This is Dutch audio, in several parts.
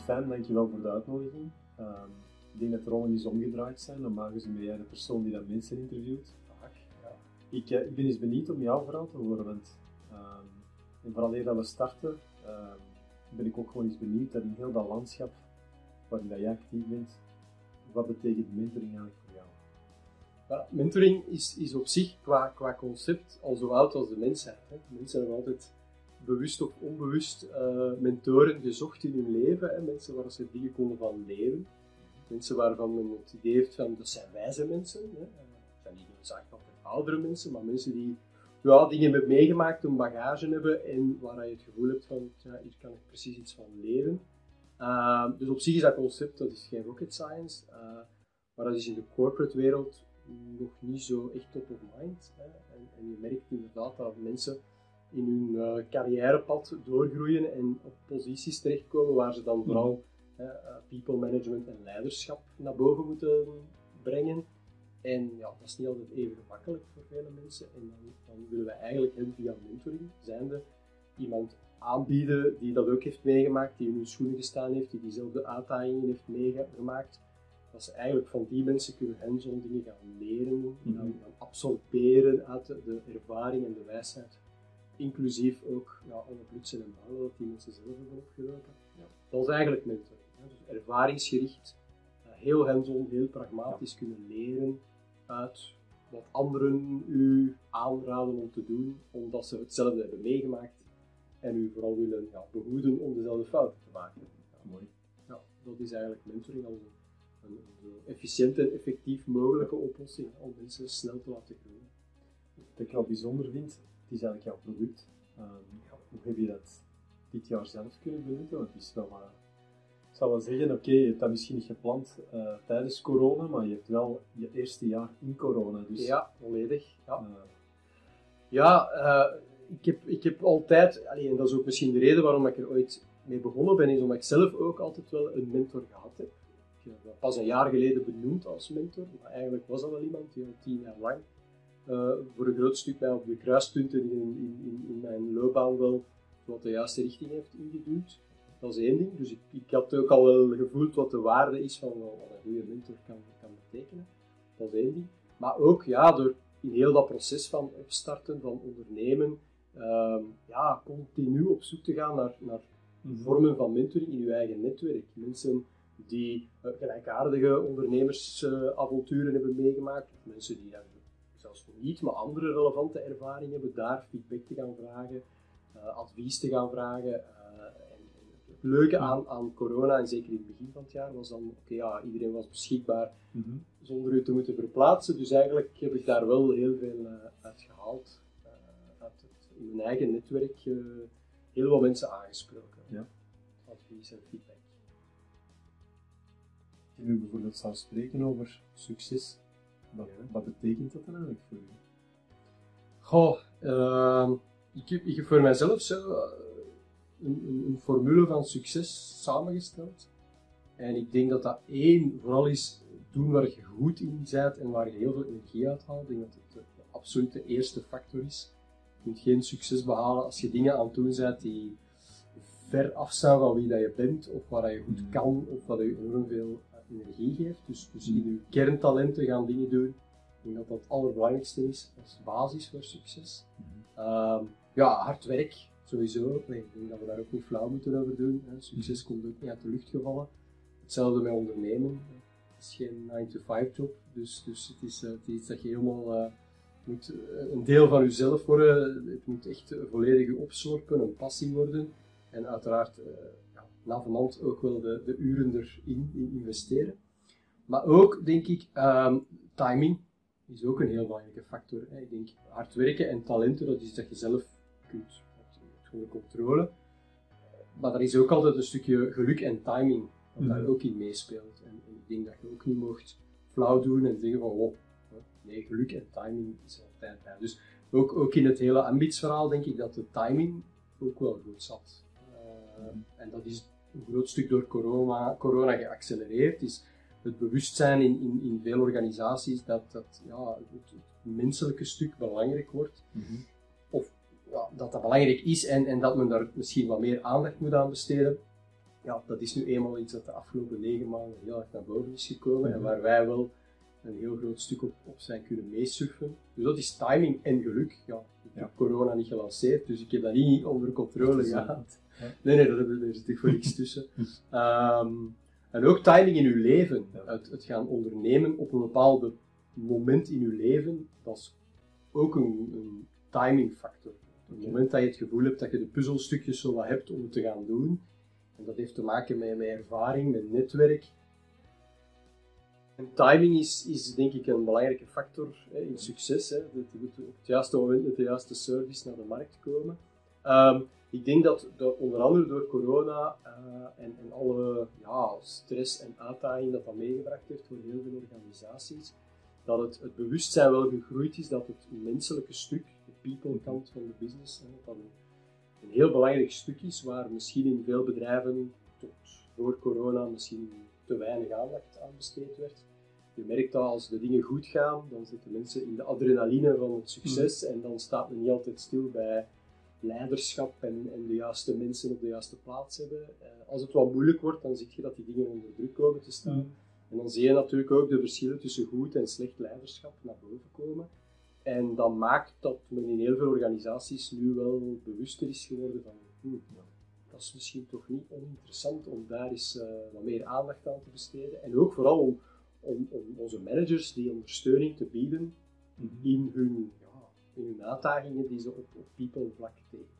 fijn, dankjewel voor de uitnodiging. Ehm, ik denk dat de rollen eens omgedraaid zijn. Normaal gezien ben jij de persoon die dat mensen interviewt. Ja. Ik, eh, ik ben eens benieuwd om jouw verhaal te horen, want ehm, en vooral eer dat we starten, ehm, ben ik ook gewoon eens benieuwd dat in heel dat landschap waarin dat jij actief bent, wat betekent mentoring eigenlijk voor jou? Ja, mentoring is, is op zich qua, qua concept al zo oud als de mensheid. Hè. Mensen hebben altijd bewust of onbewust eh, mentoren gezocht in hun leven. Hè. Mensen waar ze dingen konden van leren. Mensen waarvan men het idee heeft van dat zijn wijze mensen. Hè. Dat zijn niet noodzakelijk oudere mensen, maar mensen die ja, dingen hebben meegemaakt, een bagage hebben en waar je het gevoel hebt van ja, hier kan ik precies iets van leren. Uh, dus op zich is dat concept, dat is geen rocket science, maar dat is in de corporate wereld nog niet zo echt top of mind. Hè. En, en, je merkt inderdaad dat mensen in hun uh, carrièrepad doorgroeien en op posities terechtkomen waar ze dan vooral uh, people management en leiderschap naar boven moeten brengen. En ja, dat is niet altijd even gemakkelijk voor vele mensen. En dan, dan willen we eigenlijk hen via mentoring, zijnde iemand aanbieden die dat ook heeft meegemaakt, die in hun schoenen gestaan heeft, die diezelfde uitdagingen heeft meegemaakt. Dat ze eigenlijk van die mensen kunnen hands-on dingen gaan leren, mm -hmm. gaan, absorberen uit de, de, ervaring en de wijsheid. Inclusief ook ja, alle blutsen en balen dat die mensen zelf hebben opgelopen. Ja. Dat is eigenlijk mentoring. Hè. Dus ervaringsgericht, heel hands-on, heel pragmatisch ja. kunnen leren uit wat anderen u aanraden om te doen, omdat ze hetzelfde hebben meegemaakt en u vooral willen ja, behoeden om dezelfde fouten te maken. Ja, mooi. Ja, dat is eigenlijk mentoring als een, een, een efficiënt en effectief mogelijke oplossing om mensen snel te laten groeien. Wat ik wel bijzonder vind, het is eigenlijk jouw product. Um, hoe heb je dat dit jaar zelf kunnen benutten? Want het is wel maar ik zal wel zeggen, oké, okay, je hebt dat misschien niet gepland uh, tijdens corona, maar je hebt wel je eerste jaar in corona. Dus, ja, volledig. Ja, uh, ja uh, ik, heb, ik heb altijd, allee, en dat is ook misschien de reden waarom ik er ooit mee begonnen ben, is omdat ik zelf ook altijd wel een mentor gehad heb. Ik heb dat pas een jaar geleden benoemd als mentor, maar eigenlijk was dat wel iemand die al tien jaar lang voor een groot stuk mij op de kruispunten in, in, in, mijn loopbaan wel wat de juiste richting heeft ingeduwd. Dat is één ding. Dus ik, ik had ook al wel gevoeld wat de waarde is van wat een goede mentor kan, kan betekenen. Dat is één ding. Maar ook ja, door in heel dat proces van opstarten, van ondernemen, um, ja, continu op zoek te gaan naar, naar vormen van mentoring in je eigen netwerk. Mensen die uh, gelijkaardige ondernemersavonturen uh, hebben meegemaakt, of mensen die zelfs niet, maar andere relevante ervaringen hebben, daar feedback te gaan vragen, advies te gaan vragen het leuke aan, aan corona, en zeker in het begin van het jaar, was dan, oké, okay, ja, iedereen was beschikbaar mm -hmm. zonder u te moeten verplaatsen. Dus eigenlijk heb ik daar wel heel veel uh, uit gehaald. Uit het, in mijn eigen netwerk heel veel mensen aangesproken. Ja. Advies en feedback. Als je nu bijvoorbeeld zou spreken over succes, wat, ja. wat betekent dat dan eigenlijk voor u? Goh, ehm, ik, heb, ik heb voor mijzelf zo een, een, een, formule van succes samengesteld. En ik denk dat dat één vooral is doen waar je goed in bent en waar je heel veel energie uit haalt. Ik denk dat het de, de absolute eerste factor is. Je kunt geen succes behalen als je dingen aan het doen bent die ver afstaan van wie dat je bent, of waar je goed kan, of wat je enorm veel energie geeft. Dus, dus in je kerntalenten gaan dingen doen. Ik denk dat dat het allerbelangrijkste is als basis voor succes. Uh, ja, hard werk, Sowieso, nee, ik denk dat we daar ook niet flauw moeten over doen. Hè. Succes komt ook niet uit de lucht gevallen. Hetzelfde met ondernemen. Het is geen 9-to-5 job, dus, dus het, is, het is iets dat je helemaal uh, moet een deel van jezelf worden. Het moet echt volledig opslorpen, een passie worden. En uiteraard, uh, ja, na vanand ook wel de, de uren erin in investeren. Maar ook, denk ik, um, timing is ook een heel belangrijke factor. Hè. Ik denk, hard werken en talenten, dat is dat je zelf kunt de controle. Maar er is ook altijd een stukje geluk en timing dat mm. daar ook in meespeelt. En, en, ik denk dat je ook niet mocht flauw doen en zeggen van, oh, nee, geluk en timing is altijd bij. Dus ook, ook in het hele ambitsverhaal denk ik dat de timing ook wel goed zat. Uh, mm. En dat is een groot stuk door corona, corona geaccelereerd. Is het bewustzijn in, in, in veel organisaties dat, dat ja, het, het menselijke stuk belangrijk wordt. Mm -hmm ja, dat dat belangrijk is en, en dat men daar misschien wat meer aandacht moet aan besteden. ja, dat is nu eenmaal iets dat de afgelopen negen maanden heel erg naar boven is gekomen en Mhm. waar wij wel een heel groot stuk op, op zijn kunnen meesurfen. Dus dat is timing en geluk. Ja, ik Ja. heb corona niet gelanceerd, dus ik heb dat niet onder controle gehad. Nee, nee, er zit voor niks tussen. Ehm, en ook timing in uw leven. Het, het gaan ondernemen op een bepaald moment in uw leven, dat is ook een, een timing factor. Op het moment dat je het gevoel hebt dat je de puzzelstukjes zo wat hebt om het te gaan doen, en dat heeft te maken met, met ervaring, met netwerk. En timing is, is denk ik een belangrijke factor hè, in succes. Hè. Dat je moet op het juiste moment met de juiste service naar de markt komen. Ehm, ik denk dat door- onder andere door corona eh, en, en alle ja, stress en uitdaging dat dat meegebracht heeft voor heel veel organisaties, dat het, het bewustzijn wel gegroeid is dat het menselijke stuk, de people kant van de business, hè, dat een, een heel belangrijk stuk is waar misschien in veel bedrijven tot voor corona misschien te weinig aandacht aan besteed werd. Je merkt dat als de dingen goed gaan, dan zitten mensen in de adrenaline van het succes en dan staat men niet altijd stil bij leiderschap en, en de juiste mensen op de juiste plaats hebben. Eh, als het wat moeilijk wordt, dan zie je dat die dingen onder druk komen te staan. Mm. En dan zie je natuurlijk ook de verschillen tussen goed en slecht leiderschap naar boven komen. En dat maakt dat men in heel veel organisaties nu wel bewuster is geworden van hm, dat is misschien toch niet oninteressant om daar eens eh, wat meer aandacht aan te besteden. En ook vooral om, om, om onze managers die ondersteuning te bieden Mhm. in hun, in hun uitdagingen die ze op, op people vlak tegenkomen.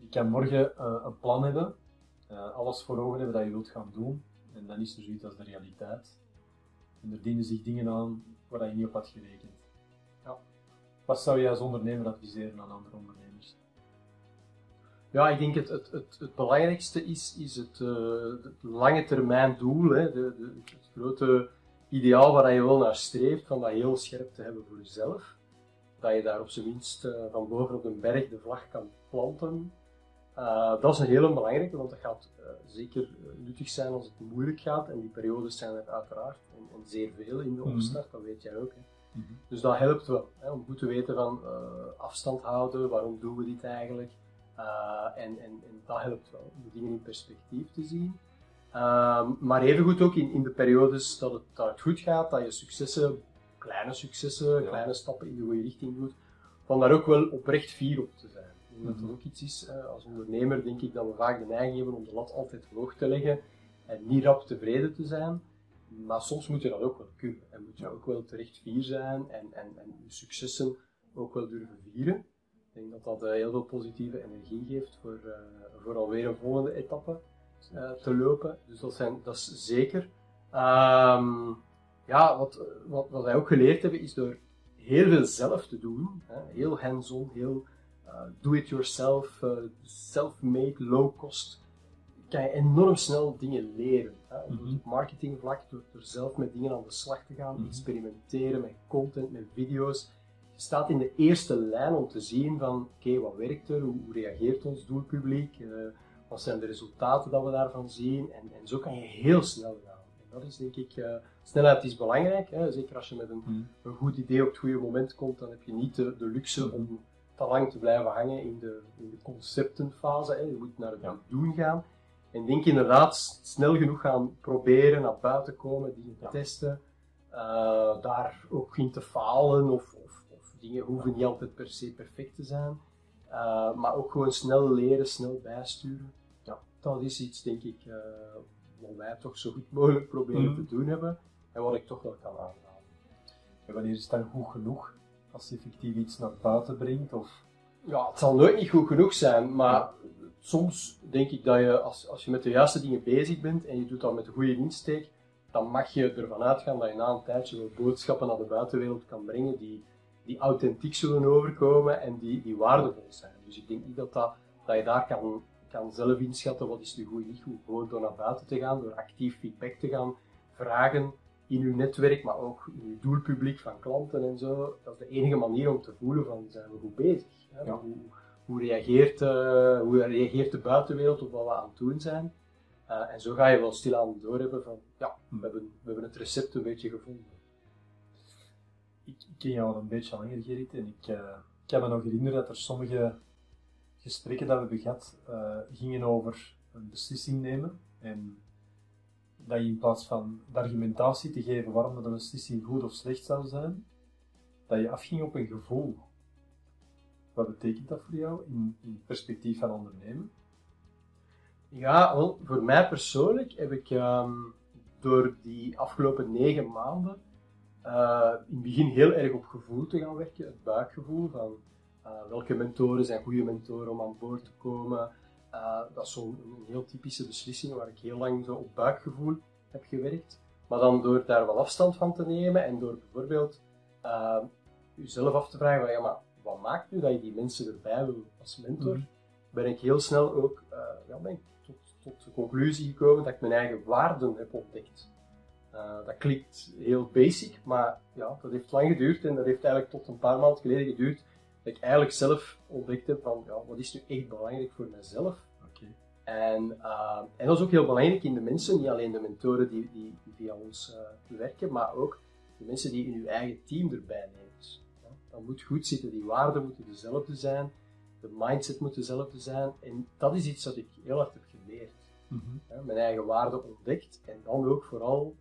Je kan morgen eh, een plan hebben, eh, alles voor ogen hebben dat je wilt gaan doen, en dan is er zoiets als de realiteit. En er dienen zich dingen aan waar je niet op had gerekend. Ja. Wat zou je als ondernemer adviseren aan andere ondernemers? Ja, ik denk het, het, het, het belangrijkste is, is het, eh, het lange termijn doel, hè, de, de, het grote ideaal waar je wel naar streeft, van dat heel scherp te hebben voor jezelf. Dat je daar op zijn minst eh, van boven op een berg de vlag kan planten. Eh, dat is een hele belangrijke, want dat gaat eh, zeker nuttig zijn als het moeilijk gaat. En die periodes zijn er uiteraard en, en zeer veel in de Mhm. opstart, dat weet jij ook. Hè. Dus dat helpt wel, hè, om goed te weten van afstand houden, waarom doen we dit eigenlijk. En, en, en, dat helpt wel om de dingen in perspectief te zien. Uh, maar evengoed ook in, in de periodes dat het, dat het goed gaat, dat je successen, kleine successen, ja. kleine stappen in de goede richting doet, van daar ook wel oprecht fier op te zijn. -hmm. Dat dat ook iets is, uh, als ondernemer denk ik dat we vaak de neiging hebben om de lat altijd hoog te leggen en niet rap tevreden te zijn. Maar soms moet je dat ook wel kunnen en moet je ook wel terecht fier zijn en, en, en je successen ook wel durven vieren. Ik denk dat dat uh, heel veel positieve energie geeft voor, uh, voor alweer een volgende etappe uh, te lopen. Dus dat, zijn, dat is zeker. Um, ja, wat, wat, wat wij ook geleerd hebben is door heel veel zelf te doen, hè, heel hands-on, heel do-it-yourself, self-made, low-cost, kan je enorm snel dingen leren. Hè. Mm -hmm. Op marketingvlak, door, door zelf met dingen aan de slag te gaan, mm -hmm. experimenteren met content, met video's je staat in de eerste lijn om te zien van oké, okay, wat werkt er, hoe, hoe, reageert ons doelpubliek, uh, wat zijn de resultaten dat we daarvan zien en, en zo kan je heel snel dat is denk ik, uh, snelheid is belangrijk, hè? zeker als je met een, mm. een, goed idee op het goede moment komt, dan heb je niet de, de luxe om te lang te blijven hangen in de, in de conceptenfase, hè? je moet naar het ja. doen gaan. En denk inderdaad snel genoeg gaan proberen, naar buiten komen, dingen ja. testen, uh, daar ook in te falen of, of dingen hoeven niet altijd per se perfect te zijn, uh, maar ook gewoon snel leren, snel bijsturen. Ja, dat is iets, denk ik, uh, wat wij toch zo goed mogelijk proberen mm. te doen hebben en wat ik toch wel kan aanraden. En wanneer is het dan goed genoeg als je effectief iets naar buiten brengt? Of? Ja, het zal nooit niet goed genoeg zijn, maar ja. soms denk ik dat je, als, als je met de juiste dingen bezig bent en je doet dat met een goede insteek, dan mag je ervan uitgaan dat je na een tijdje wel boodschappen naar de buitenwereld kan brengen die die authentiek zullen overkomen en die, die waardevol zijn. Dus ik denk niet dat, dat, dat je daar kan, kan zelf inschatten wat is nu goed en niet goed. Gewoon door naar buiten te gaan, door actief feedback te gaan vragen in uw netwerk, maar ook in uw doelpubliek van klanten en zo. Dat is de enige manier om te voelen van zijn we goed bezig. Hè? Ja. Hoe, hoe, reageert, uh, hoe reageert de buitenwereld op wat we aan het doen zijn. Uh, en zo ga je wel stilaan doorhebben van ja, we hebben, we hebben het recept een beetje gevonden ik, ik ken jou al een beetje langer, Gerrit, en ik, uh, ik kan me nog herinneren dat er sommige gesprekken dat we hebben gehad uh, gingen over een beslissing nemen en dat je in plaats van de argumentatie te geven waarom dat een beslissing goed of slecht zou zijn, dat je afging op een gevoel. Wat betekent dat voor jou in, in perspectief van ondernemen? Ja, voor mij persoonlijk heb ik ehm, door die afgelopen negen maanden uh, in het begin heel erg op gevoel te gaan werken, het buikgevoel van uh, welke mentoren zijn goede mentoren om aan boord te komen. Uh, dat is zo'n heel typische beslissing waar ik heel lang zo op buikgevoel heb gewerkt. Maar dan door daar wat afstand van te nemen en door bijvoorbeeld jezelf af te vragen van ja, maar wat maakt nu dat je die mensen erbij wil als mentor, mm ben ik heel snel ook ja, ben ik tot, tot de conclusie gekomen dat ik mijn eigen waarden heb ontdekt. Dat klinkt heel basic, maar ja, dat heeft lang geduurd en dat heeft eigenlijk tot een paar maanden geleden geduurd dat ik eigenlijk zelf ontdekt heb van ja, wat is nu echt belangrijk voor mezelf. Okay. En, uh, en dat is ook heel belangrijk in de mensen, niet alleen de mentoren die, die, die via ons uh, werken, maar ook de mensen die in uw eigen team erbij neemt. Ja, dat moet goed zitten, die waarden moeten dezelfde zijn, de mindset moet dezelfde zijn en dat is iets dat ik heel hard heb geleerd. Mm -hmm. ja, mijn eigen waarden ontdekt en dan ook vooral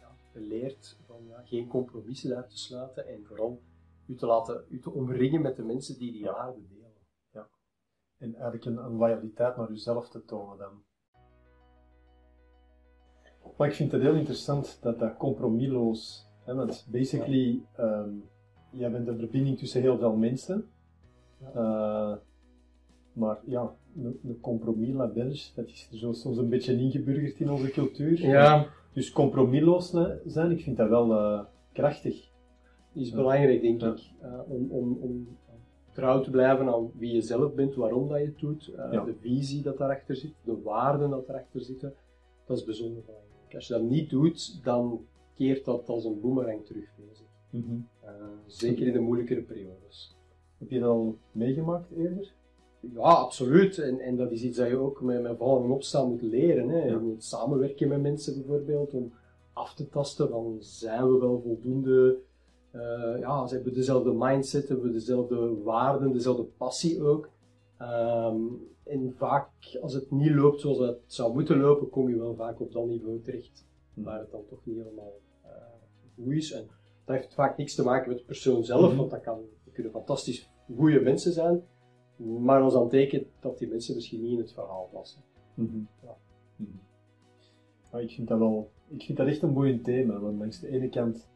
ja, geleerd van geen compromissen daar te sluiten en vooral u te laten u te omringen met de mensen die die waarden delen. Ja. En eigenlijk een, een loyaliteit naar uzelf te tonen dan. Maar ik vind het heel interessant dat dat compromisloos, hè, want basically, um, jij bent de verbinding tussen heel veel mensen. Ja. Uh, maar ja, een, een compromis la belge, dat is er zo soms een beetje ingeburgerd in onze cultuur. Ja. Dus compromisloos zijn, ik vind dat wel uh, krachtig. Is belangrijk, denk ik, uh, om, om, om trouw te blijven aan wie je zelf bent, waarom dat je het doet, uh, Ja. de visie dat daarachter zit, de waarden dat daarachter zitten. Dat is bijzonder belangrijk. Als je dat niet doet, dan keert dat als een boemerang terug. Mhm. Uh, zeker in de moeilijkere periodes. Heb je dat al meegemaakt eerder? Ja, absoluut. En, en dat is iets dat je ook met, met vallen en opstaan moet leren. Hè. Je moet samenwerken met mensen bijvoorbeeld om af te tasten van zijn we wel voldoende. Eh, ja, ze hebben dezelfde mindset, hebben dezelfde waarden, dezelfde passie ook. Ehm, en vaak, als het niet loopt zoals het zou moeten lopen, kom je wel vaak op dat niveau terecht, waar het dan toch niet helemaal eh, goed is. En dat heeft vaak niks te maken met de persoon zelf, Mhm. want dat, kan, dat kunnen fantastisch goede mensen zijn, maar als dan teken dat die mensen misschien niet in het verhaal passen. Mhm. Ja. Mhm. Ik vind dat wel, ik vind dat echt een boeiend thema, want langs de ene kant,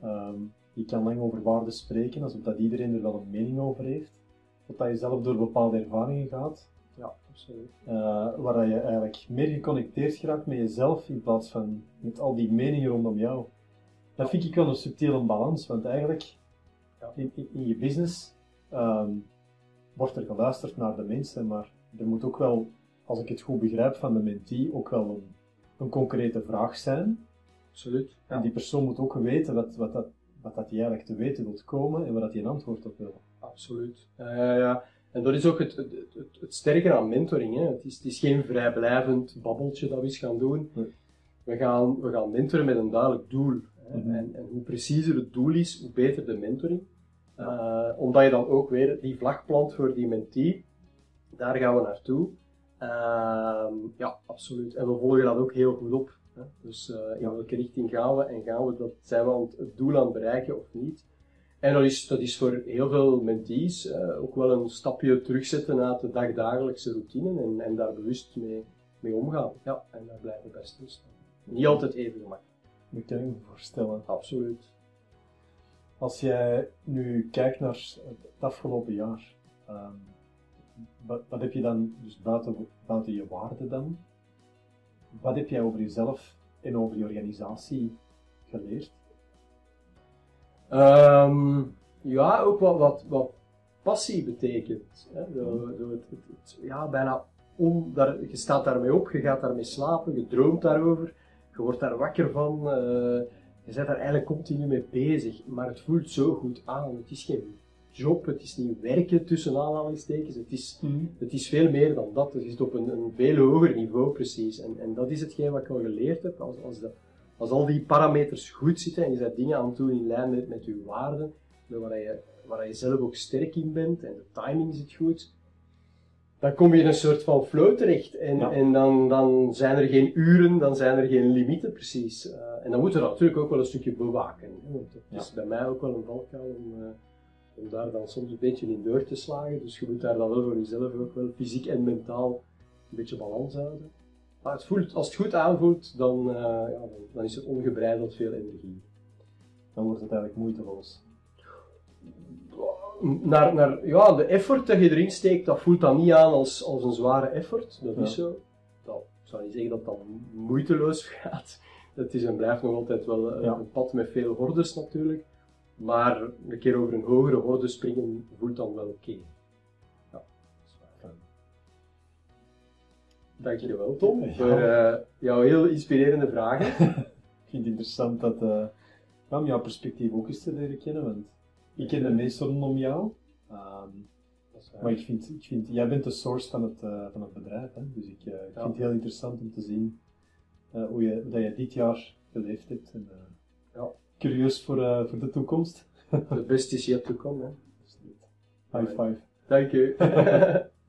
ehm, je kan lang over waarden spreken, alsof dat iedereen er wel een mening over heeft, totdat je zelf door bepaalde ervaringen gaat, Ja, absoluut. eh, waar dat je eigenlijk meer geconnecteerd geraakt met jezelf in plaats van met al die meningen rondom jou. Dat vind ik wel een subtiele balans, want eigenlijk Ja. in, in, in je business ehm, wordt er geluisterd naar de mensen, maar er moet ook wel, als ik het goed begrijp van de mentee, ook wel een, een concrete vraag zijn. Absoluut. En die persoon moet ook weten wat, wat, dat, wat dat hij eigenlijk te weten wilt komen en waar dat hij een antwoord op wil. Absoluut. Ja, ja. En dat is ook het, het, het, het sterke aan mentoring. Hè. Het, is, het is geen vrijblijvend babbeltje dat we eens gaan doen. Nee. We, gaan, we gaan mentoren met een duidelijk doel. Hè. Mhm. en, en hoe preciezer het doel is, hoe beter de mentoring. Eh, omdat je dan ook weer die vlag plant voor die mentee. Daar gaan we naartoe. Ehm, ja, absoluut. En we volgen dat ook heel goed op. Dus eh, in welke richting gaan we en gaan we dat, zijn we aan het, het doel aan het bereiken of niet? En dat is, dat is voor heel veel mentees eh, ook wel een stapje terugzetten uit de dagdagelijkse routine en, en daar bewust mee, mee omgaan. Ja, en daar blijven bij stilstaan. Niet altijd even gemakkelijk. Dat kan ik me voorstellen. Absoluut. Als jij nu kijkt naar het afgelopen jaar, ehm, wat, wat heb je dan, dus buiten, buiten je waarde dan, wat heb jij over jezelf en over je organisatie geleerd? Ehm, ja, ook wat, wat, passie betekent. Hè? Het- ja, bijna on, daar, je staat daarmee op, je gaat daarmee slapen, je droomt daarover, je wordt daar wakker van. eh, je bent daar eigenlijk continu mee bezig, maar het voelt zo goed aan. Het is geen job, het is niet werken tussen aanhalingstekens, het is, het is veel meer dan dat. Het is op een, een veel hoger niveau precies. En, en dat is hetgeen wat ik al geleerd heb. Als, als, de, als al die parameters goed zitten en je zet dingen aan het doen in lijn met, met je waarden, met waar, je, waar je zelf ook sterk in bent en de timing zit goed, dan kom je in een soort van flow terecht. En, Ja. en dan, dan zijn er geen uren, dan zijn er geen limieten precies. Eh, en dan moeten we dat natuurlijk ook wel een stukje bewaken. Hè, want Ja. is bij mij ook wel een valkuil om, eh, om daar dan soms een beetje in door te slagen. Dus je moet daar dan wel voor jezelf ook wel fysiek en mentaal een beetje balans houden. Maar het voelt, als het goed aanvoelt, dan, eh, ja, dan, dan is er ongebreideld veel energie. Dan wordt het eigenlijk moeiteloos. naar, naar, ja, de effort dat je erin steekt, dat voelt dan niet aan als, als een zware effort. Dat Ja. is zo. Dat, ik zou niet zeggen dat dat moeiteloos gaat. Het is en blijft nog altijd wel eh, Ja. een pad met veel hordes natuurlijk. Maar een keer over een hogere horde springen voelt dan wel oké. Ja, dat is waar. Dankjewel Tom Ja. voor eh, jouw heel inspirerende vragen. Ik vind het interessant dat, om jouw perspectief ook eens te leren kennen, want ik ken de meeste rondom jou. Ehm, maar ik vind, ik vind, jij bent de source van het, eh, van het bedrijf, hè? dus ik, ik Ja. vind het heel interessant om te zien hoe, je, hoe dat je dit jaar beleefd hebt. En, Ja. Curieus voor, eh, voor de toekomst. The best is yet to come. Hè. High five. Dank je.